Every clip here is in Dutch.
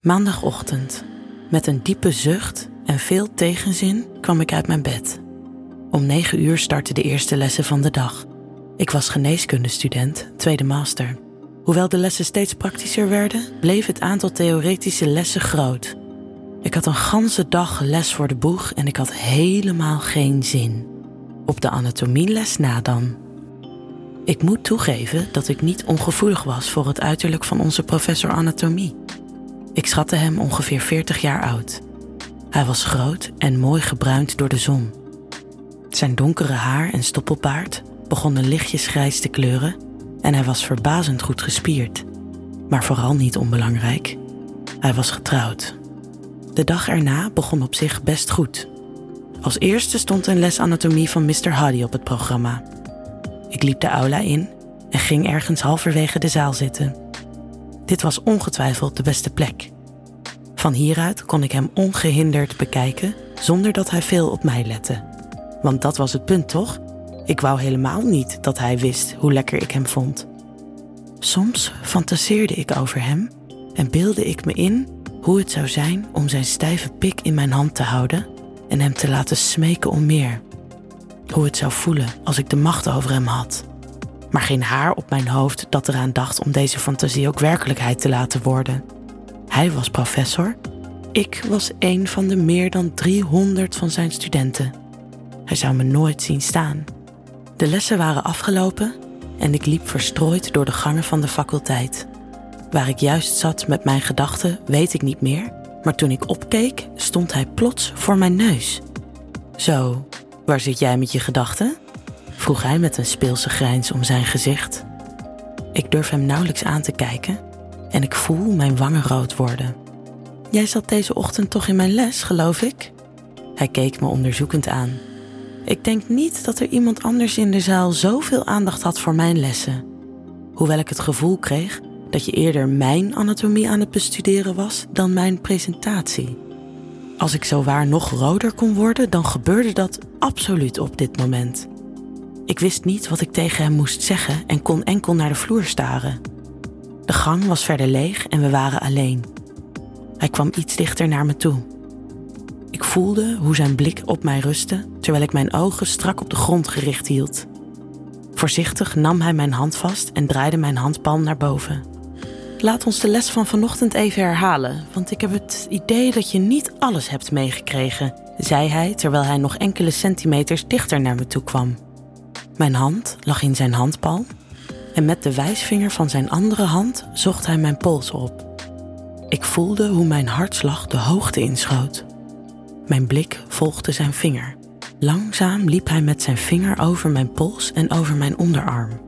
Maandagochtend. Met een diepe zucht en veel tegenzin kwam ik uit mijn bed. Om negen uur startten de eerste lessen van de dag. Ik was geneeskundestudent, tweede master. Hoewel de lessen steeds praktischer werden, bleef het aantal theoretische lessen groot. Ik had een ganse dag les voor de boeg en ik had helemaal geen zin. Op de anatomieles na dan. Ik moet toegeven dat ik niet ongevoelig was voor het uiterlijk van onze professor anatomie. Ik schatte hem ongeveer 40 jaar oud. Hij was groot en mooi gebruind door de zon. Zijn donkere haar en stoppelbaard begonnen lichtjes grijs te kleuren en hij was verbazend goed gespierd. Maar vooral niet onbelangrijk, hij was getrouwd. De dag erna begon op zich best goed. Als eerste stond een les anatomie van Mr. Hardy op het programma. Ik liep de aula in en ging ergens halverwege de zaal zitten. Dit was ongetwijfeld de beste plek. Van hieruit kon ik hem ongehinderd bekijken zonder dat hij veel op mij lette. Want dat was het punt toch? Ik wou helemaal niet dat hij wist hoe lekker ik hem vond. Soms fantaseerde ik over hem en beelde ik me in hoe het zou zijn om zijn stijve pik in mijn hand te houden en hem te laten smeken om meer. Hoe het zou voelen als ik de macht over hem had. Maar geen haar op mijn hoofd dat eraan dacht om deze fantasie ook werkelijkheid te laten worden. Hij was professor. Ik was een van de meer dan 300 van zijn studenten. Hij zou me nooit zien staan. De lessen waren afgelopen en ik liep verstrooid door de gangen van de faculteit. Waar ik juist zat met mijn gedachten weet ik niet meer, maar toen ik opkeek stond hij plots voor mijn neus. Zo, waar zit jij met je gedachten? vroeg hij met een speelse grijns om zijn gezicht. Ik durf hem nauwelijks aan te kijken en ik voel mijn wangen rood worden. Jij zat deze ochtend toch in mijn les, geloof ik? Hij keek me onderzoekend aan. Ik denk niet dat er iemand anders in de zaal zoveel aandacht had voor mijn lessen. Hoewel ik het gevoel kreeg dat je eerder mijn anatomie aan het bestuderen was dan mijn presentatie. Als ik zo waar nog roder kon worden, dan gebeurde dat absoluut op dit moment. Ik wist niet wat ik tegen hem moest zeggen en kon enkel naar de vloer staren. De gang was verder leeg en we waren alleen. Hij kwam iets dichter naar me toe. Ik voelde hoe zijn blik op mij rustte terwijl ik mijn ogen strak op de grond gericht hield. Voorzichtig nam hij mijn hand vast en draaide mijn handpalm naar boven. Laat ons de les van vanochtend even herhalen, want ik heb het idee dat je niet alles hebt meegekregen, zei hij terwijl hij nog enkele centimeters dichter naar me toe kwam. Mijn hand lag in zijn handpalm en met de wijsvinger van zijn andere hand zocht hij mijn pols op. Ik voelde hoe mijn hartslag de hoogte inschoot. Mijn blik volgde zijn vinger. Langzaam liep hij met zijn vinger over mijn pols en over mijn onderarm.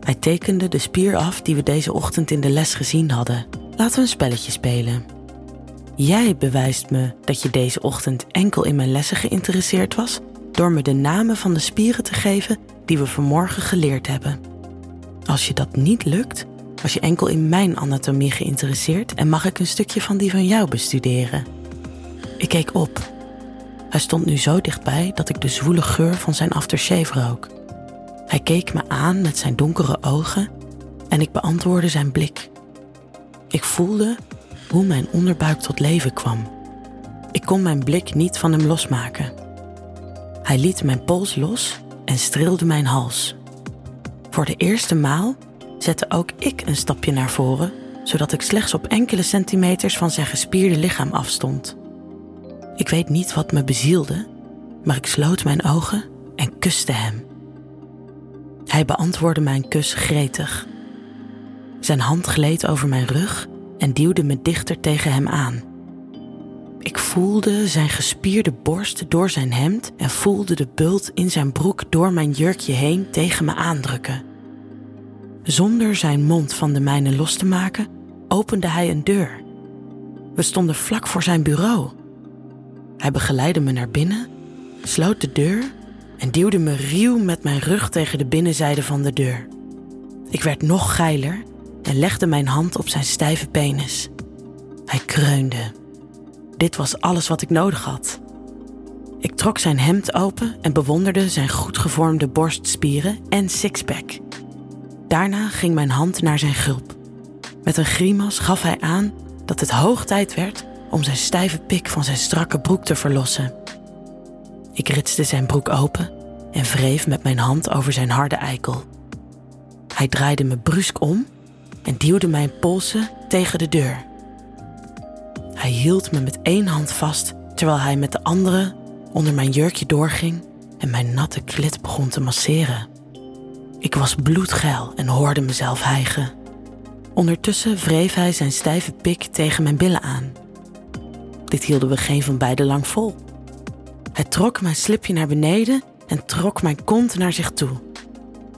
Hij tekende de spier af die we deze ochtend in de les gezien hadden. Laten we een spelletje spelen. Jij bewijst me dat je deze ochtend enkel in mijn lessen geïnteresseerd was door me de namen van de spieren te geven die we vanmorgen geleerd hebben. Als je dat niet lukt, was je enkel in mijn anatomie geïnteresseerd en mag ik een stukje van die van jou bestuderen. Ik keek op. Hij stond nu zo dichtbij dat ik de zwoele geur van zijn aftershave rook. Hij keek me aan met zijn donkere ogen en ik beantwoordde zijn blik. Ik voelde hoe mijn onderbuik tot leven kwam. Ik kon mijn blik niet van hem losmaken. Hij liet mijn pols los en streelde mijn hals. Voor de eerste maal zette ook ik een stapje naar voren, zodat ik slechts op enkele centimeters van zijn gespierde lichaam afstond. Ik weet niet wat me bezielde, maar ik sloot mijn ogen en kuste hem. Hij beantwoordde mijn kus gretig. Zijn hand gleed over mijn rug en duwde me dichter tegen hem aan. Ik voelde zijn gespierde borst door zijn hemd en voelde de bult in zijn broek door mijn jurkje heen tegen me aandrukken. Zonder zijn mond van de mijne los te maken, opende hij een deur. We stonden vlak voor zijn bureau. Hij begeleidde me naar binnen, sloot de deur en duwde me ruw met mijn rug tegen de binnenzijde van de deur. Ik werd nog geiler en legde mijn hand op zijn stijve penis. Hij kreunde. Dit was alles wat ik nodig had. Ik trok zijn hemd open en bewonderde zijn goed gevormde borstspieren en sixpack. Daarna ging mijn hand naar zijn gulp. Met een grimas gaf hij aan dat het hoog tijd werd om zijn stijve pik van zijn strakke broek te verlossen. Ik ritste zijn broek open en wreef met mijn hand over zijn harde eikel. Hij draaide me brusk om en duwde mijn polsen tegen de deur. Hij hield me met één hand vast terwijl hij met de andere onder mijn jurkje doorging en mijn natte klit begon te masseren. Ik was bloedgeil en hoorde mezelf hijgen. Ondertussen wreef hij zijn stijve pik tegen mijn billen aan. Dit hielden we geen van beiden lang vol. Hij trok mijn slipje naar beneden en trok mijn kont naar zich toe.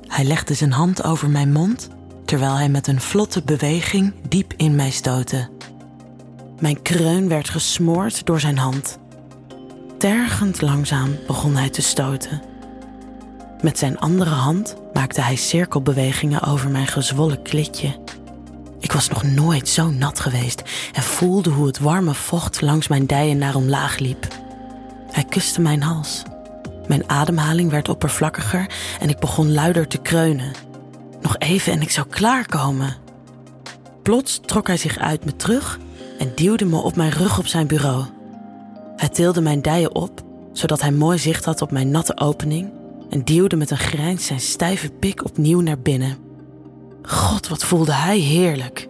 Hij legde zijn hand over mijn mond terwijl hij met een vlotte beweging diep in mij stootte. Mijn kreun werd gesmoord door zijn hand. Tergend langzaam begon hij te stoten. Met zijn andere hand maakte hij cirkelbewegingen over mijn gezwollen klitje. Ik was nog nooit zo nat geweest en voelde hoe het warme vocht langs mijn dijen naar omlaag liep. Hij kuste mijn hals. Mijn ademhaling werd oppervlakkiger en ik begon luider te kreunen. Nog even en ik zou klaarkomen. Plots trok hij zich uit me terug en duwde me op mijn rug op zijn bureau. Hij tilde mijn dijen op, zodat hij mooi zicht had op mijn natte opening en duwde met een grijns zijn stijve pik opnieuw naar binnen. God, wat voelde hij heerlijk.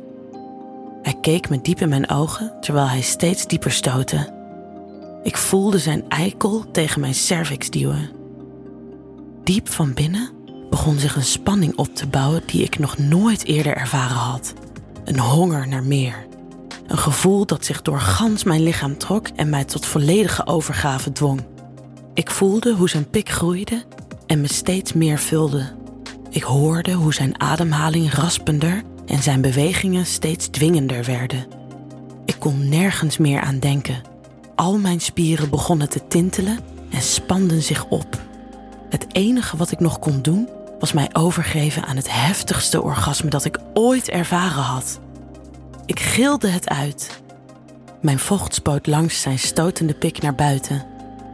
Hij keek me diep in mijn ogen terwijl hij steeds dieper stootte. Ik voelde zijn eikel tegen mijn cervix duwen. Diep van binnen begon zich een spanning op te bouwen die ik nog nooit eerder ervaren had. Een honger naar meer. Een gevoel dat zich door gans mijn lichaam trok en mij tot volledige overgave dwong. Ik voelde hoe zijn pik groeide en me steeds meer vulde. Ik hoorde hoe zijn ademhaling raspender en zijn bewegingen steeds dwingender werden. Ik kon nergens meer aan denken. Al mijn spieren begonnen te tintelen en spanden zich op. Het enige wat ik nog kon doen was mij overgeven aan het heftigste orgasme dat ik ooit ervaren had. Ik gilde het uit. Mijn vocht spoot langs zijn stotende pik naar buiten.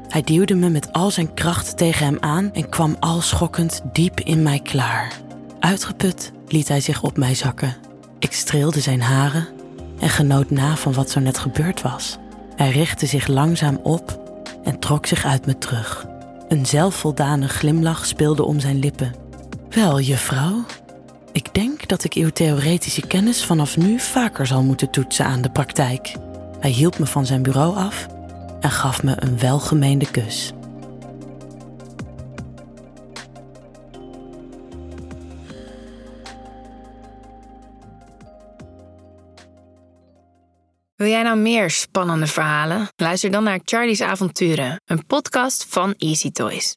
Hij duwde me met al zijn kracht tegen hem aan en kwam al schokkend diep in mij klaar. Uitgeput liet hij zich op mij zakken. Ik streelde zijn haren en genoot na van wat zo net gebeurd was. Hij richtte zich langzaam op en trok zich uit me terug. Een zelfvoldane glimlach speelde om zijn lippen. Wel, juffrouw, ik denk dat ik uw theoretische kennis vanaf nu vaker zal moeten toetsen aan de praktijk. Hij hielp me van zijn bureau af en gaf me een welgemeende kus. Wil jij nou meer spannende verhalen? Luister dan naar Charlie's Avonturen, een podcast van Easy Toys.